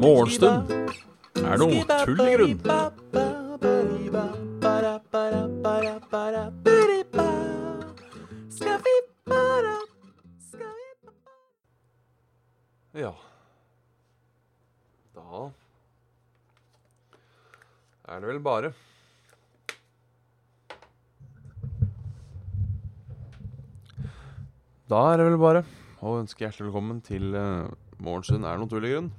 Morgenstund er noe tull i grunn. Da er det vel bare å ønske hjertelig velkommen til uh, Morgenstund er noe tull i grunn.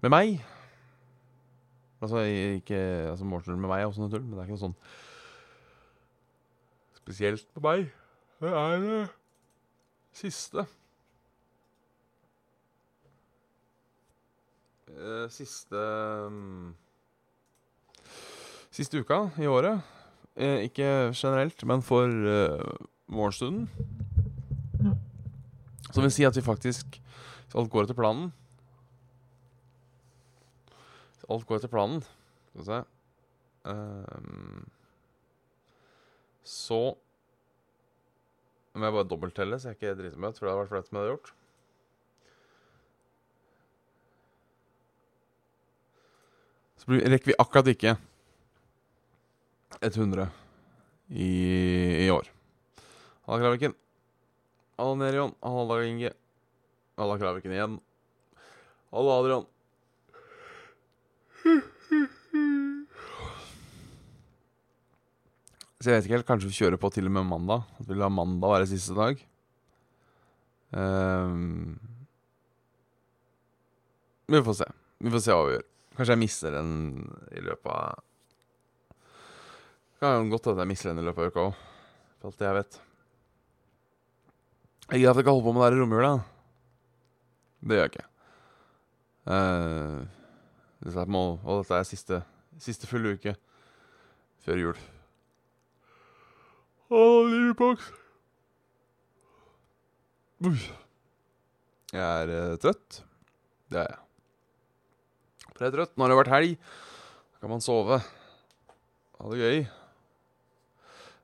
Med meg. Altså ikke altså Morgenstund med meg er også noe tull, men det er ikke noe sånn spesielt på meg. Det er det siste uh, Siste um, Siste uka i året. Uh, ikke generelt, men for uh, morgenstunden. Som vil si at vi faktisk Hvis alt går etter planen Hvis alt går etter planen Skal vi se Ehm, Så må jeg bare dobbelttelle, så jeg ikke driter meg ut. For det hadde vært flaut om jeg hadde gjort. Så rekker vi akkurat ikke 100 i, i år. Ha det, Kraviken. Halla, Nerion. Halla, Inge. Halla, Kraviken igjen. Halla, Adrian. Så jeg vet ikke helt. Kanskje vi kjører på til og med mandag. At vi lar mandag være siste dag. Um, vi får se. Vi får se hva vi gjør. Kanskje jeg mister den i løpet av Kan godt hende jeg mister den i løpet av uka òg. For alt det jeg vet. Jeg gidder at jeg ikke holder på med det her i romjula. Det gjør jeg ikke. Uh, dette, er må, og dette er siste, siste fulle uke før jul. Å, livboks. Jeg er uh, trøtt. Det er jeg. Jeg er trøtt. Nå har det vært helg. Da kan man sove. Ha det gøy.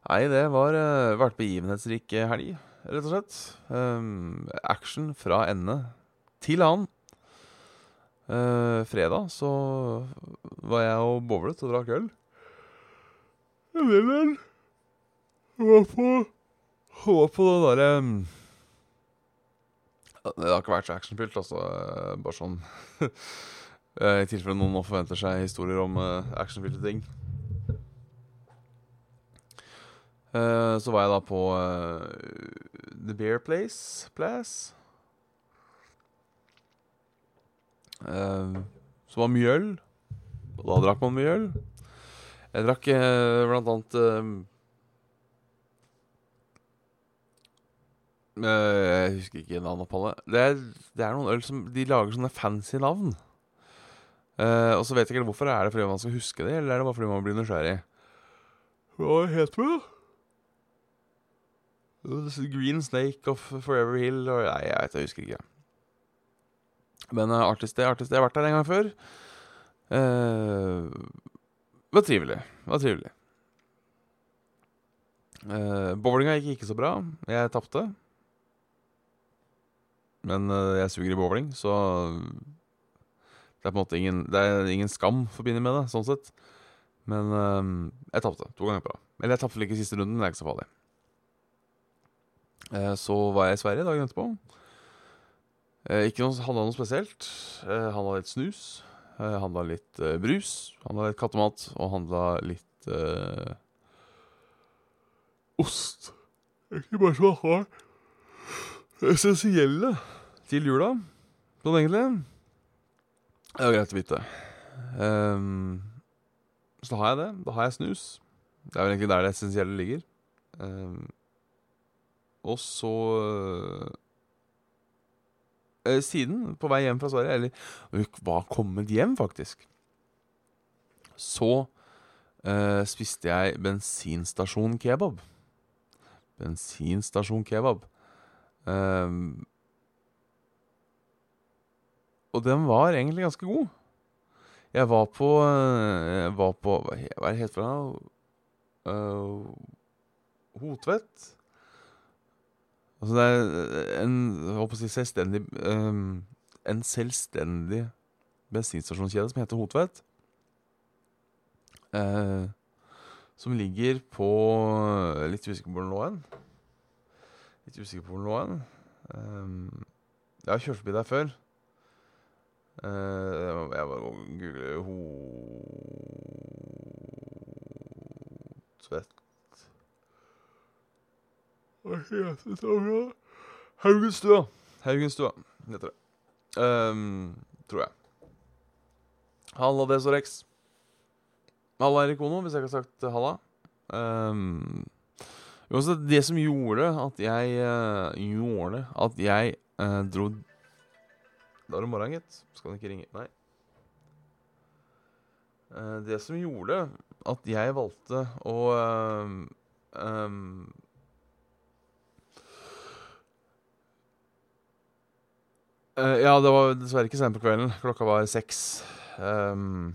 Nei, det var uh, vært begivenhetsrik helg, rett og slett. Um, action fra ende til annen. Uh, fredag så var jeg og bowlet og drakk øl. Øl. Var på Var på det derre um, Det har ikke vært så actionfylt, altså. eh, Bare sånn eh, I tilfelle noen nå forventer seg historier om uh, actionfylte ting. Eh, så var jeg da på uh, The Bear Place. Place. Uh, som var mye øl. Og da drakk man mye øl. Jeg drakk eh, blant annet eh, eh, Jeg husker ikke navnet på det. Det det er noen øl som De lager sånne fancy navn. Eh, og så vet jeg ikke hvorfor. Er det fordi man skal huske det, eller er det bare fordi man blir nysgjerrig? Hva heter det? Green Snake of Forever Hill og Nei, jeg vet jeg husker ikke. Men uh, artig sted, artig sted. Jeg har vært der en gang før. Uh, var trivelig. Var trivelig. Uh, Bowlinga gikk ikke så bra. Jeg tapte. Men uh, jeg suger i bowling, så det er på en måte ingen, det er ingen skam forbundet med det, sånn sett. Men uh, jeg tapte to ganger på rad. Eller jeg tapte vel ikke siste runden, det er ikke så farlig. Eh, så var jeg i Sverige dagen etterpå. Eh, ikke noe, handla noe spesielt. Eh, handla litt snus. Handla litt brus. Handla litt kattemat. Og handla litt uh, ost. Egentlig bare så har essensielle til jula, sånn egentlig. Det er greit å vite. Um, så da har jeg det. Da har jeg snus. Det er vel egentlig der det essensielle ligger. Ehm, og så eh, Siden, på vei hjem fra Sverige, eller vi var kommet hjem, faktisk, så eh, spiste jeg bensinstasjon kebab. Bensinstasjon kebab. Eh, og den var egentlig ganske god. Jeg var på eh, Jeg var på Hva er det helt for Uh, Eh, Hotvedt. Altså det er en, håper å si selvstendig um, En selvstendig bensinstasjonskjede som heter Hotvedt. Uh, som ligger på Litt usikker på hvor den lå hen. Litt usikker på hvor den lå hen. Um, jeg har kjørt forbi der før. Uh, jeg bare googler og Hotvedt Hva heter det? da? Haugenstua. Haugenstua heter det. Um, tror jeg. Halla, Desorex. Halla, Erik Ono, hvis jeg ikke har sagt halla. Um, uansett, det som gjorde at jeg uh, Gjorde at jeg uh, dro Da er det morgen, gitt. Skal den ikke ringe? Nei. Uh, det som gjorde at jeg valgte å um, Eh, ja, det var dessverre ikke sent på kvelden. Klokka var seks. Um,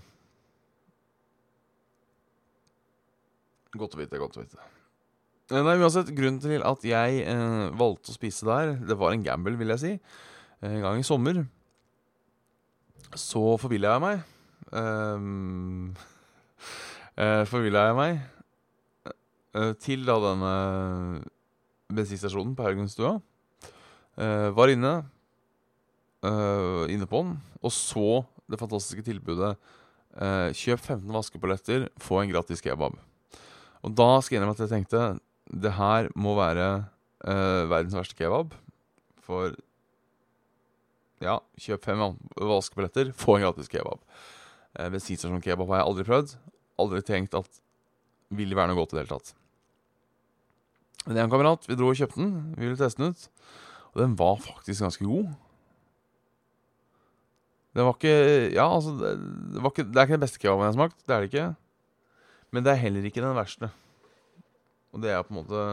godt å vite, godt å vite. Eh, Nei, uansett, Grunnen til at jeg eh, valgte å spise der, det var en gamble, vil jeg si. En gang i sommer så forvilla jeg meg. Um, eh, forvilla jeg meg eh, til da denne bensinstasjonen på Haugenstua. Eh, var inne, eh, inne på den, og så det fantastiske tilbudet uh, Kjøp 15 vaskepaletter, få en gratis kebab. Og da skal jeg innrømme at jeg tenkte det her må være uh, verdens verste kebab. For ja, kjøp fem vaskebilletter, få en gratis kebab. Eh, Bensinstasjonkebab har jeg aldri prøvd. Aldri tenkt at vil det være noe godt i det hele tatt. Men jeg og en kamerat vi dro og kjøpte den. Vi ville teste den ut. Og den var faktisk ganske god. Den var ikke Ja, altså Det, var ikke, det er ikke den beste kebaben jeg har smakt. Det er det ikke. Men det er heller ikke den verste. Og det er på en måte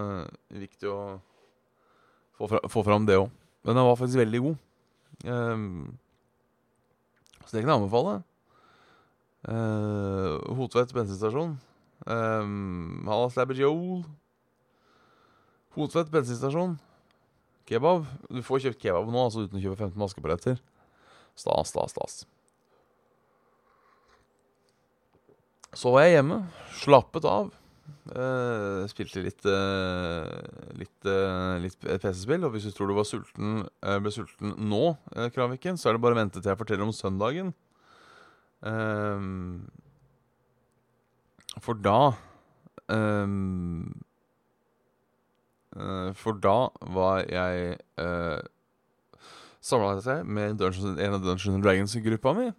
viktig å få, fra, få fram det òg. Men den var faktisk veldig god. Um, så det kan jeg anbefale. Uh, Hotvedt bensinstasjon. Um, Halla, Slabber Joel. Hotvedt bensinstasjon. Kebab. Du får kjøpt kebab nå altså uten å kjøpe 15 maskepaletter. Stas, stas, stas. Så var jeg hjemme, slappet av. Uh, spilte litt uh, litt, uh, litt PC-spill. Og hvis du tror du var sulten, ble sulten nå, Kraviken, så er det bare å vente til jeg forteller om søndagen. For da For da var jeg Samla seg med Dungeons, en av Dungeons Dragons-gruppa mi.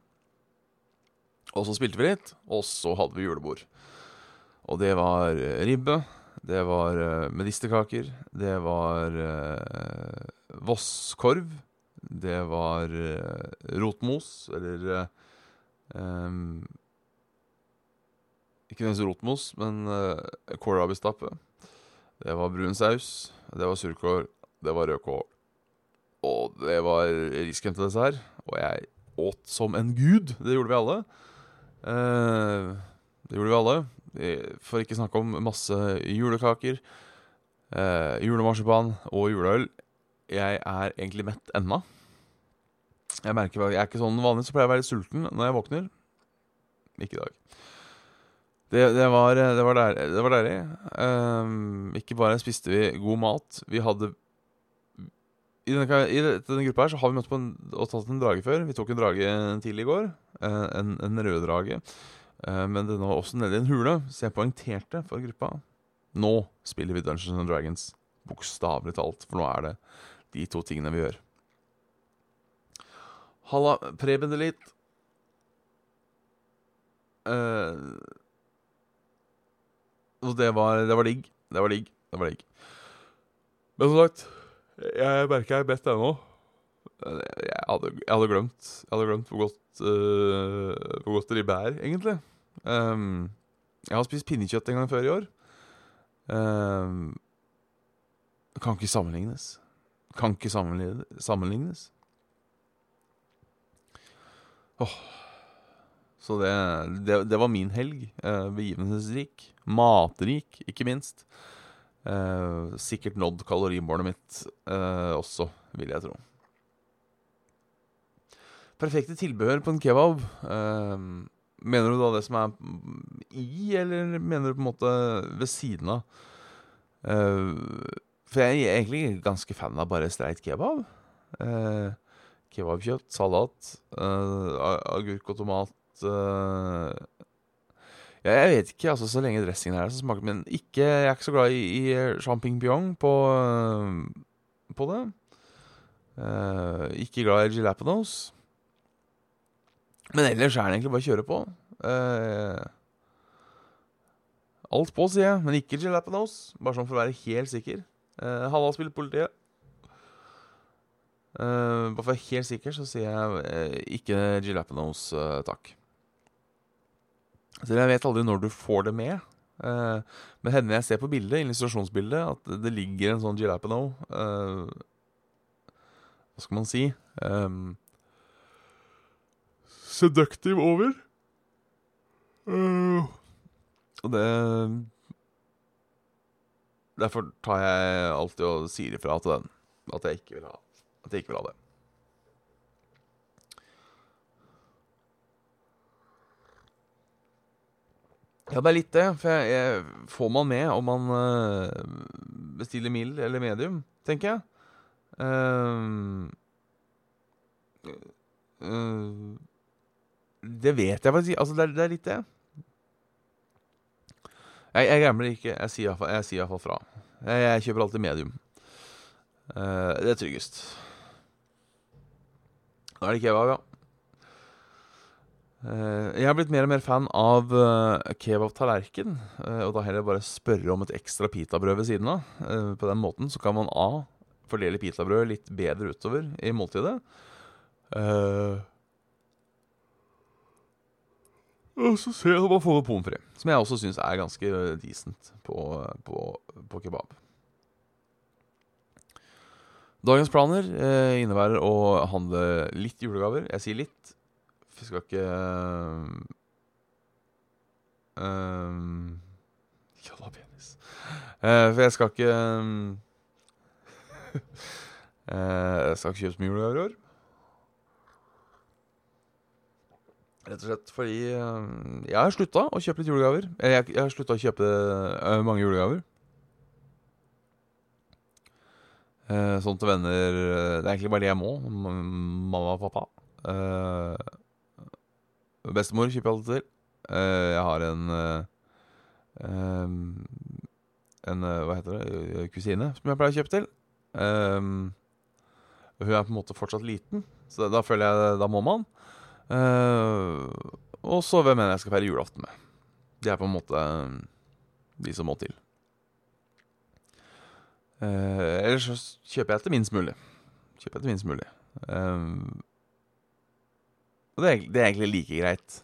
Og så spilte vi litt, og så hadde vi julebord. Og det var eh, ribbe, det var uh, medisterkaker, det var uh, vosskorv, det var eh, rotmos, eller um, Ikke nødvendigvis rotmos, men eh, kålrabistappe. Det var brun saus, det var surkål, det var rødkål. Og det var riskrem til dessert. Og jeg åt som en gud. Det gjorde vi alle. Eh, det gjorde vi alle. For ikke snakke om masse julekaker, eh, julemarsipan og juleøl. Jeg er egentlig mett ennå. Jeg merker jeg er ikke sånn vanlig, så pleier jeg å være sulten når jeg våkner. Ikke i dag. Det, det, var, det var deilig. Um, ikke bare spiste vi god mat, vi hadde I denne, i denne gruppa her så har vi møtt på en, og tatt en drage før. Vi tok en drage tidlig i går. eh, en, en rød drage. Eh, men den var også nede i en hule, så jeg poengterte for gruppa. Nå spiller vi Dungeons and Dragons. Bokstavelig talt, for nå er det de to tingene vi gjør. Halla, Preben Delit. Uh, og det var, det var digg. Det var digg. Det var digg. Men som sagt, jeg merker jeg er bedt ennå. Jeg hadde, jeg hadde glemt Jeg hadde glemt hvor godt uh, Hvor godt det ribbe er, egentlig. Um, jeg har spist pinnekjøtt en gang før i år. Um, kan ikke sammenlignes. Kan ikke sammenlignes. Oh. Så det, det, det var min helg. Uh, begivenhetsrik. Matrik, ikke minst. Eh, sikkert nådd kalorimålet mitt eh, også, vil jeg tro. Perfekte tilbehør på en kebab. Eh, mener du da det som er i, eller mener du på en måte ved siden av? Eh, for jeg er egentlig ganske fan av bare streit kebab. Eh, kebabkjøtt, salat, eh, agurk og tomat Jeg vet ikke, altså så lenge dressingen er der, så smaker Men ikke, jeg er ikke så glad i, i champignon på, eh, på det. Uh, ikke glad i jalapenos. Men ellers er det egentlig bare å kjøre på. Uh, alt på, sier jeg, men ikke jalapenos. Bare sånn for å være helt sikker. Uh, Halla, spiller politiet. Uh, bare for å være helt sikker så sier jeg uh, ikke jalapenos, takk. Så jeg vet aldri når du får det med. Uh, men hender jeg ser på bildet, illustrasjonsbildet, at det ligger en sånn jalapeno Hva skal man si? Um, seductive over. og det Derfor tar jeg alltid og sier ifra til den at jeg ikke vil ha, at jeg ikke vil ha det. Ja, det er litt det. For jeg, jeg, får man med om man uh, bestiller mild eller medium, tenker jeg. Uh, uh, det vet jeg faktisk Altså, det er, det er litt det. Jeg, jeg gambler ikke. Jeg sier iallfall fra. Jeg, jeg, kjøper alltid medium. Uh, det er tryggest. Da er det kebab, ja. Uh, jeg har blitt mer og mer fan av kebabtallerken, kebab-tallerken. og da heller bare spørre om et ekstra pitabrød ved siden av. på den måten så kan man A. fordele pitabrødet litt bedre utover i måltidet. Og så ser jeg at man får pommes frites, som jeg også syns er ganske decent på, på, på kebab. Dagens planer eh, innebærer å handle litt julegaver. Jeg sier litt, jeg skal ikke um, Jalla penis. Uh, for jeg skal ikke um, Jeg skal ikke kjøpe så mye julegaver i år. Rett og slett fordi uh, jeg har slutta å kjøpe litt julegaver. Jeg, jeg har slutta å kjøpe uh, mange julegaver. Uh, sånn til venner Det er egentlig bare det jeg må. Mamma og pappa. Bestemor kjøper jeg alltid til. jeg har en En Hva heter det? Kusine som jeg pleier å kjøpe til. hun er på en måte fortsatt liten, så da, føler jeg Da må man. Og så hvem enn jeg skal feire julaften med. Det er på en måte eh, de som må til. Uh, ellers så kjøper jeg etter minst mulig. Kjøper etter minst mulig. Uh, og det er, det er, egentlig like greit.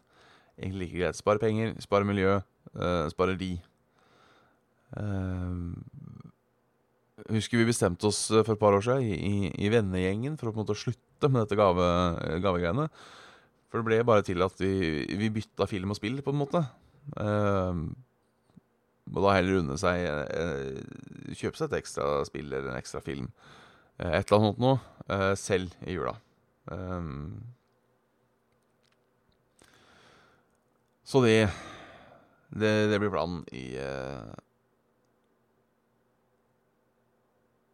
Egentlig like greit. Spare penger, spare miljø, uh, spare de. husker vi bestemte oss for et par år siden i, i, i vennegjengen for å på en måte slutte med dette gave, gavegreiene. For det ble bare til at vi, vi bytta film og spill, på en måte. Uh, og da heller unne seg uh, Kjøpe seg et ekstra spill eller en ekstra film. Uh, et eller annet noe. Uh, selv i jula. Um, så det, det, det blir planen i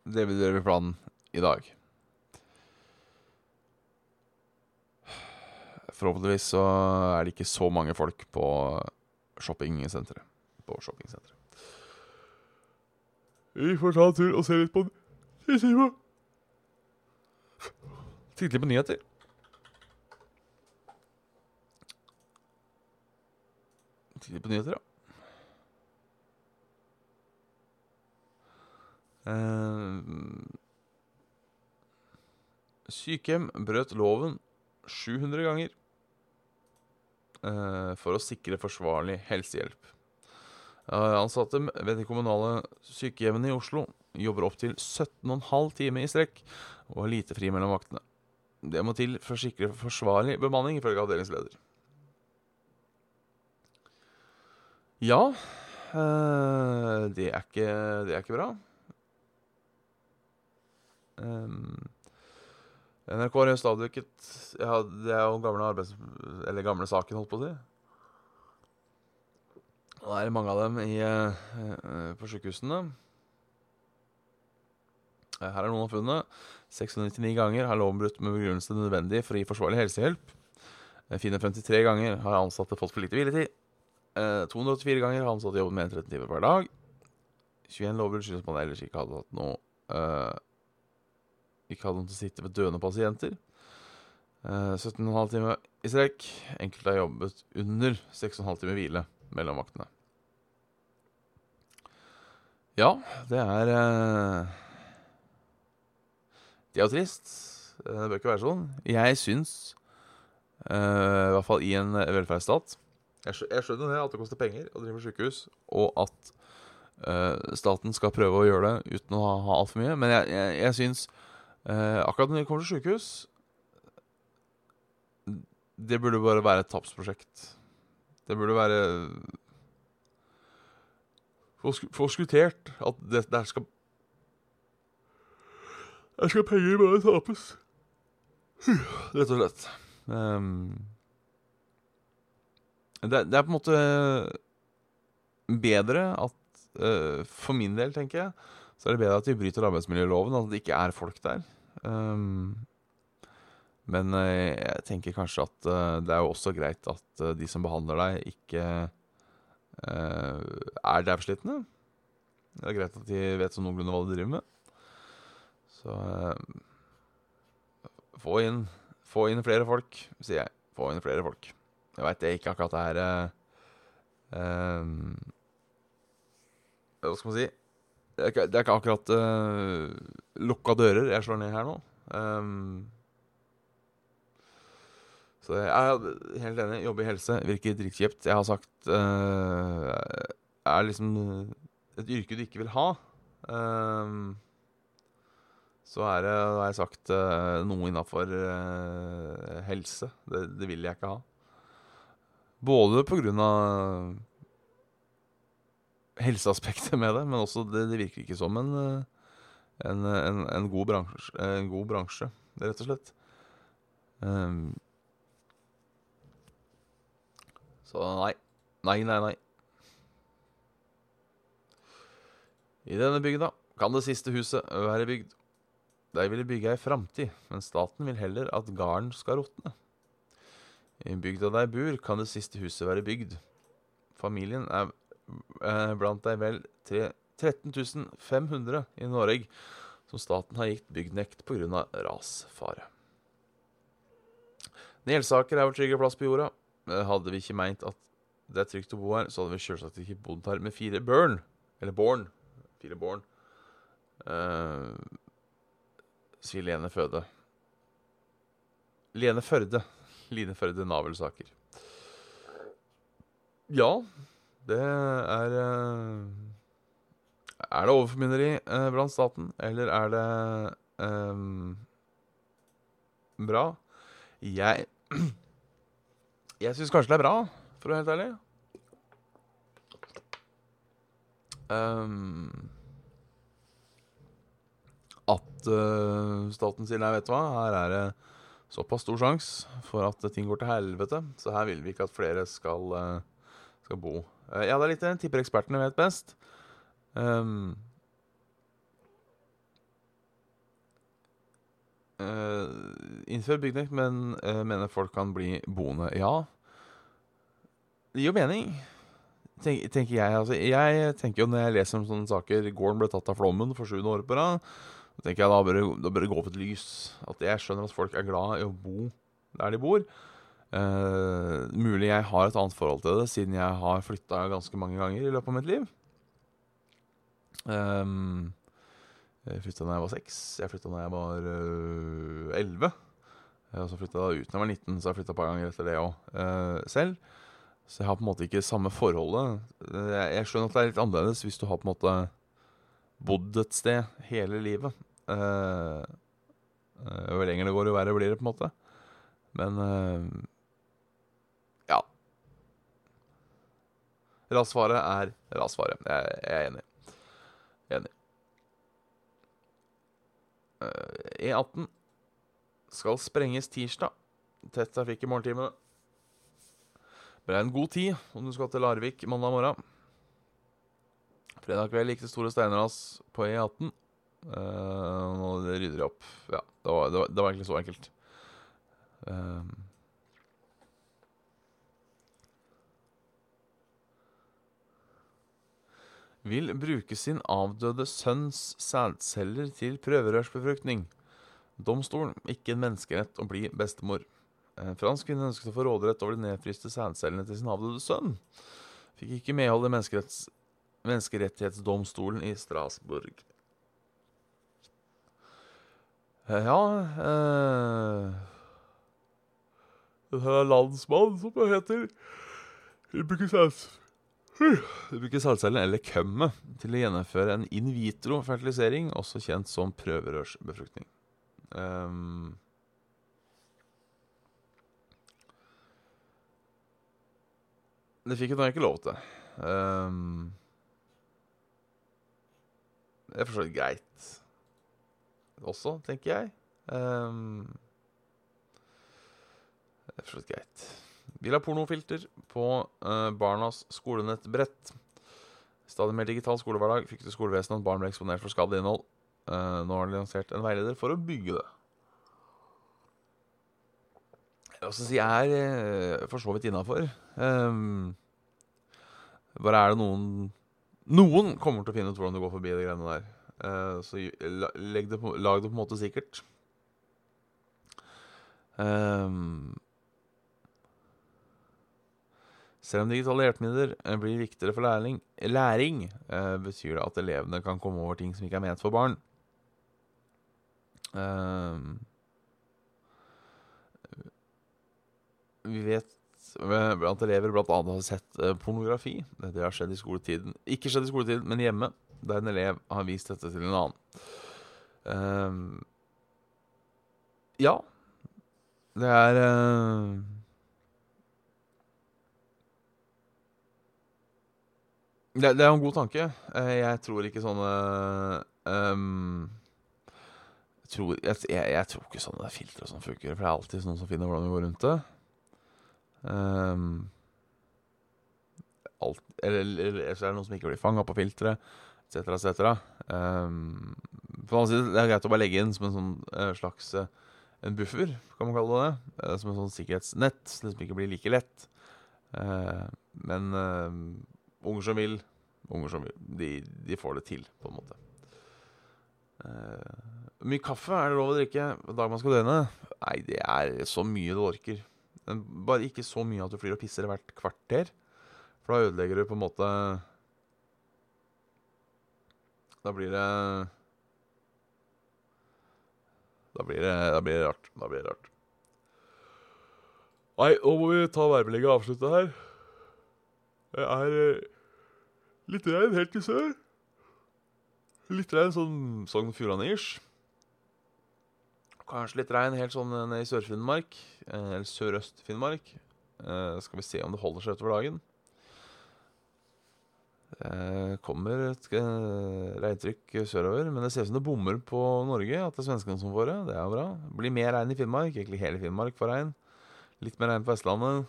Det blir planen i dag. Forhåpentligvis så er det ikke så mange folk på shoppingsenteret. På shoppingsenteret. Vi får ta en tur og se litt på Titte litt på nyheter. Litt på nyheter, ja. Uh, sykehjem brøt loven 700 ganger. Eh, for å sikre forsvarlig helsehjelp. Ansatte ved de kommunale sykehjemmene i Oslo jobber opptil 17,5 timer i strekk og har lite fri mellom vaktene. Det må til for å sikre forsvarlig bemanning, ifølge avdelingsleder. Ja, Uh, det, er ikke, det er ikke bra. Um, NRK har stadig ikke ja, Det er jo gamle arbeids... Eller gamle saken, holdt på å si. Og det er mange av dem i, uh, på sykehusene. Her er noen av funnene. 699 ganger har loven brutt med begrunnelse nødvendig for å gi forsvarlig helsehjelp. 453 ganger har ansatte fått for lite hviletid. 284 ganger har han ansatte jobbet mer enn 13 timer hver dag. 21 lovbrudd skyldes man ellers ikke hadde hatt noe uh, Ikke hadde noen til å sitte ved døende pasienter. Uh, 17,5 timer i strekk. Enkelte har jobbet under 6,5 timer hvile mellom vaktene. Ja, det er uh, Det er jo trist. Det bør ikke være sånn. Jeg syns, uh, i hvert fall i en velferdsstat Jeg skjønner det, at det koster penger å drive sykehus, og at uh, staten skal prøve å gjøre det uten å ha, ha altfor mye. Men jeg, jeg, jeg syns akkurat når det kommer til sykehus Det burde bare være et tapsprosjekt. Det burde være forskuttert at det der skal Der skal penger bare tapes. Rett og slett. Um, det, det, er på en måte bedre at uh, For min del, tenker jeg, så er det bedre at vi bryter arbeidsmiljøloven, at det ikke er folk der. Um, men uh, jeg tenker kanskje at uh, det er jo også greit at de som behandler deg, ikke er dævslitne. Det er greit at de vet sånn noenlunde hva de driver med. Så få, inn, få inn flere folk, sier jeg. Få inn flere folk. Jeg veit det ikke akkurat er uh, Hva skal man si? Det er ikke, det er ikke akkurat lukka dører jeg slår ned her nå. Um, så jeg er helt enig. Jobbe i helse virker dritkjipt. Jeg har sagt uh, er liksom et yrke du ikke vil ha. Um, så er det, har jeg sagt, uh, noe innafor uh, helse. Det, det, vil jeg ikke ha. Både av helseaspektet med det, men også det, det virker ikke som en, en, en, en, god bransje, god bransje, rett og slett. Um, så nei. Nei, nei, nei. I denne bygda kan det siste huset være bygd. De ville bygge ei framtid, men staten vil heller at garden skal råtne. I bygda de bor, kan det siste huset være bygd. Familien er, eh, blant de vel 13 500 i Norge som staten har gitt bygdnekt pga. rasfare. Nelsaker er vår trygge plass på jorda. Hadde vi ikke meint at det er trygt å bo her, så hadde vi selvsagt ikke bodd her med fire børn. Eller born. Fire born. Uh, sier Lene Føde. Lene Førde. Line Førde Navelsaker. Ja, det er uh, Er det overformynderi uh, blant staten, eller er det um, bra? Jeg Jeg syns kanskje det er bra, for å være helt ærlig. Um, at uh, staten sier nei, vet du hva, her er det såpass stor sjanse for at ting går til helvete, så her vil vi ikke at flere skal, uh, skal bo. Uh, ja, det er litt det. Tipper ekspertene vet best. Um, Uh, innfør bygdnekt, men uh, mener folk kan bli boende. Ja, det gir jo mening, Tenk, tenker jeg. Altså, jeg tenker jo når jeg leser om sånne saker Gården ble tatt av flommen for sjuende år på rad. Da tenker jeg da bør, da bør det gå opp et lys. At jeg skjønner at folk er glad i å bo der de bor. Eh, mulig jeg har et annet forhold til det, siden jeg har flytta ganske mange ganger i løpet av mitt liv. Um, jeg flytta da jeg var seks. Jeg flytta da jeg var øh, elleve. Uh, og så flytta jeg uten jeg var 19, så jeg flytta et par ganger etter det òg øh, selv. Så jeg har på en måte ikke samme forholdet. Jeg, skjønner at det er litt annerledes hvis du har på en måte bodd et sted hele livet. Jo lenger det går, jo verre blir det, på en måte. Men ja. Rasfare er rasfare. Jeg, jeg er enig. Enig. Uh, E18 skal sprenges tirsdag. Tett trafikk i morgentimene. Beregn god tid om du skal til Larvik mandag morgen. Fredag kveld gikk det store steinras på E18. Uh, nå rydder jeg opp. Ja, det var, det var, det var egentlig så enkelt. Um, vil bruke sin avdøde sønns sædceller til prøverørsbefruktning. Domstolen, ikke en menneskerett å bli bestemor. En fransk kvinne ønsket å få råderett over de nedfryste sædcellene til sin avdøde sønn. Fikk ikke medhold i menneskerettighetsdomstolen i Strasbourg. Ja eh, Det her er landsmann, som det heter. Vi bruker sæd... Vi bruker sædcellene, eller kømmet, til å gjennomføre en in vitro-fertilisering, også kjent som prøverørsbefruktning. Um, det fikk da ikke lov til. Um, det er for så vidt greit også, tenker jeg. Um, det er for greit. Vil ha pornofilter på uh, barnas skolenettbrett. Stadig mer digital skolehverdag frykter skolevesenet at barn blir eksponert for skadelig innhold. Uh, nå har de lansert en veileder for å bygge det. Jeg si er uh, for så vidt innafor. Um, bare er det noen Noen kommer til å finne ut hvordan du går forbi de greiene der. Uh, så legg det på, lag det på en måte sikkert. Um, selv om digitale hjelpemidler blir viktigere for læring, læring uh, betyr det at elevene kan komme over ting som ikke er ment for barn. Um, vi vet blant elever annet har sett uh, pornografi. Det har skjedd i skoletiden. Ikke skjedd i skoletiden, men hjemme, der en elev har vist dette til en annen. Uh, ja. Det er uh, det, er en god tanke. jeg tror ikke sånne um, tror, jeg, jeg, tror ikke sånne filtre og sånn funker, for det er alltid noen som finner hvordan vi går rundt det. Um, alt, eller, eller, så er det noen som ikke blir fanga på filteret, etc., etc. Um, på det er greit å bare legge inn som en sånn uh, slags uh, en buffer, kan man kalle det. Uh, som en sånn sikkerhetsnett, det liksom ikke blir like lett. men unger som vil, unger som vil, de, de, får det til, på en måte. Mye kaffe er det lov å drikke dag man skal døgne? Nei, det er så mye du orker. Bare ikke så mye at du flyr og pisser hvert kvarter. For da ødelegger du på en måte Da blir det Da blir det, da blir det rart. Da blir det rart. Nei, nå må vi ta værmeldinga og avslutte her. Det er eh, litt regn helt i sør. Litt regn sånn Sogn og Fjordane-ish. Kanskje litt regn helt sånn nede i Sør-Finnmark. Eh, eller Sørøst-Finnmark. Eh, skal vi se om det holder seg utover dagen. Det kommer et uh, regntrykk sørover, men det ser ut som det bommer på Norge. At det er svenskene som får det. Det er bra. Det blir mer regn i Finnmark. Egentlig hele Finnmark får regn. Litt mer regn på Vestlandet.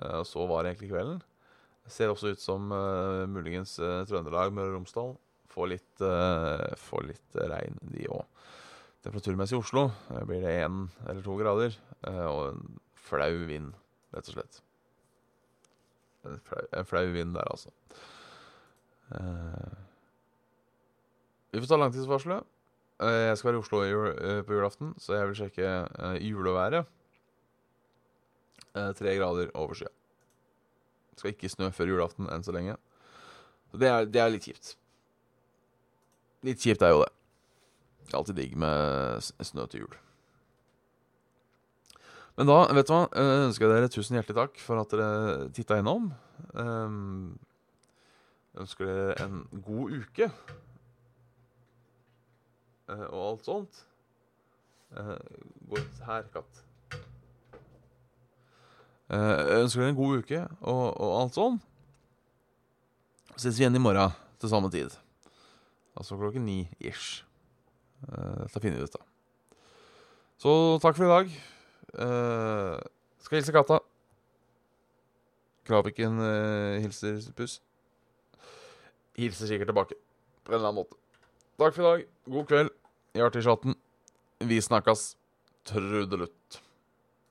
Og så var det egentlig kvelden. Det ser også ut som uh, muligens Trøndelag, Møre og Romsdal får litt, får litt regn, de òg. Temperaturmessig i Oslo blir det én eller to grader. og en flau vind, rett og slett. En flau, en flau vind der, altså. Uh, vi får ta langtidsvarselet. Jeg skal være i Oslo på julaften, så jeg vil sjekke juleværet. Tre grader over skya. Skal ikke snø før julaften enn så lenge. Så det er, det er litt kjipt. Litt kjipt er jo det. Det er alltid digg med snø til jul. Men da, vet du hva, ønsker jeg dere tusen hjertelig takk for at dere titta innom. Um, ønsker dere en god uke. Uh, og alt sånt. Uh, gå ut her, katt. Uh, ønsker dere en god uke og, og alt sånt. Så ses vi igjen i morgen til samme tid. Altså klokken ni ish. Uh, dette finner vi ut av. Så takk for i dag. Uh, skal hilse katta. Kraviken uh, hilser puss. Hilser sikkert tilbake på en eller annen måte. Takk for i dag. God kveld. Hjertelig chatten. Vi snakkes. Trudelutt.